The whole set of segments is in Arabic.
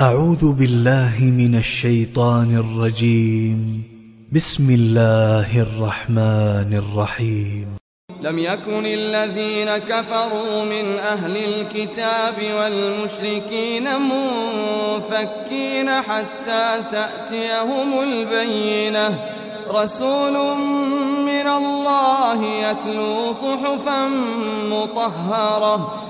أعوذ بالله من الشيطان الرجيم. بسم الله الرحمن الرحيم. لم يكن الذين كفروا من أهل الكتاب والمشركين منفكين حتى تأتيهم البينة. رسول من الله يتلو صحفا مطهرة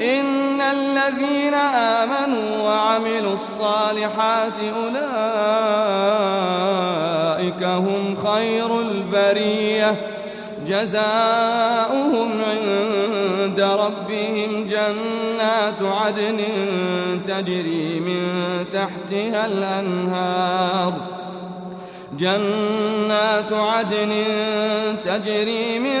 إن الذين آمنوا وعملوا الصالحات أولئك هم خير البرية. جزاؤهم عند ربهم جنات عدن تجري من تحتها الأنهار. جنات عدن تجري من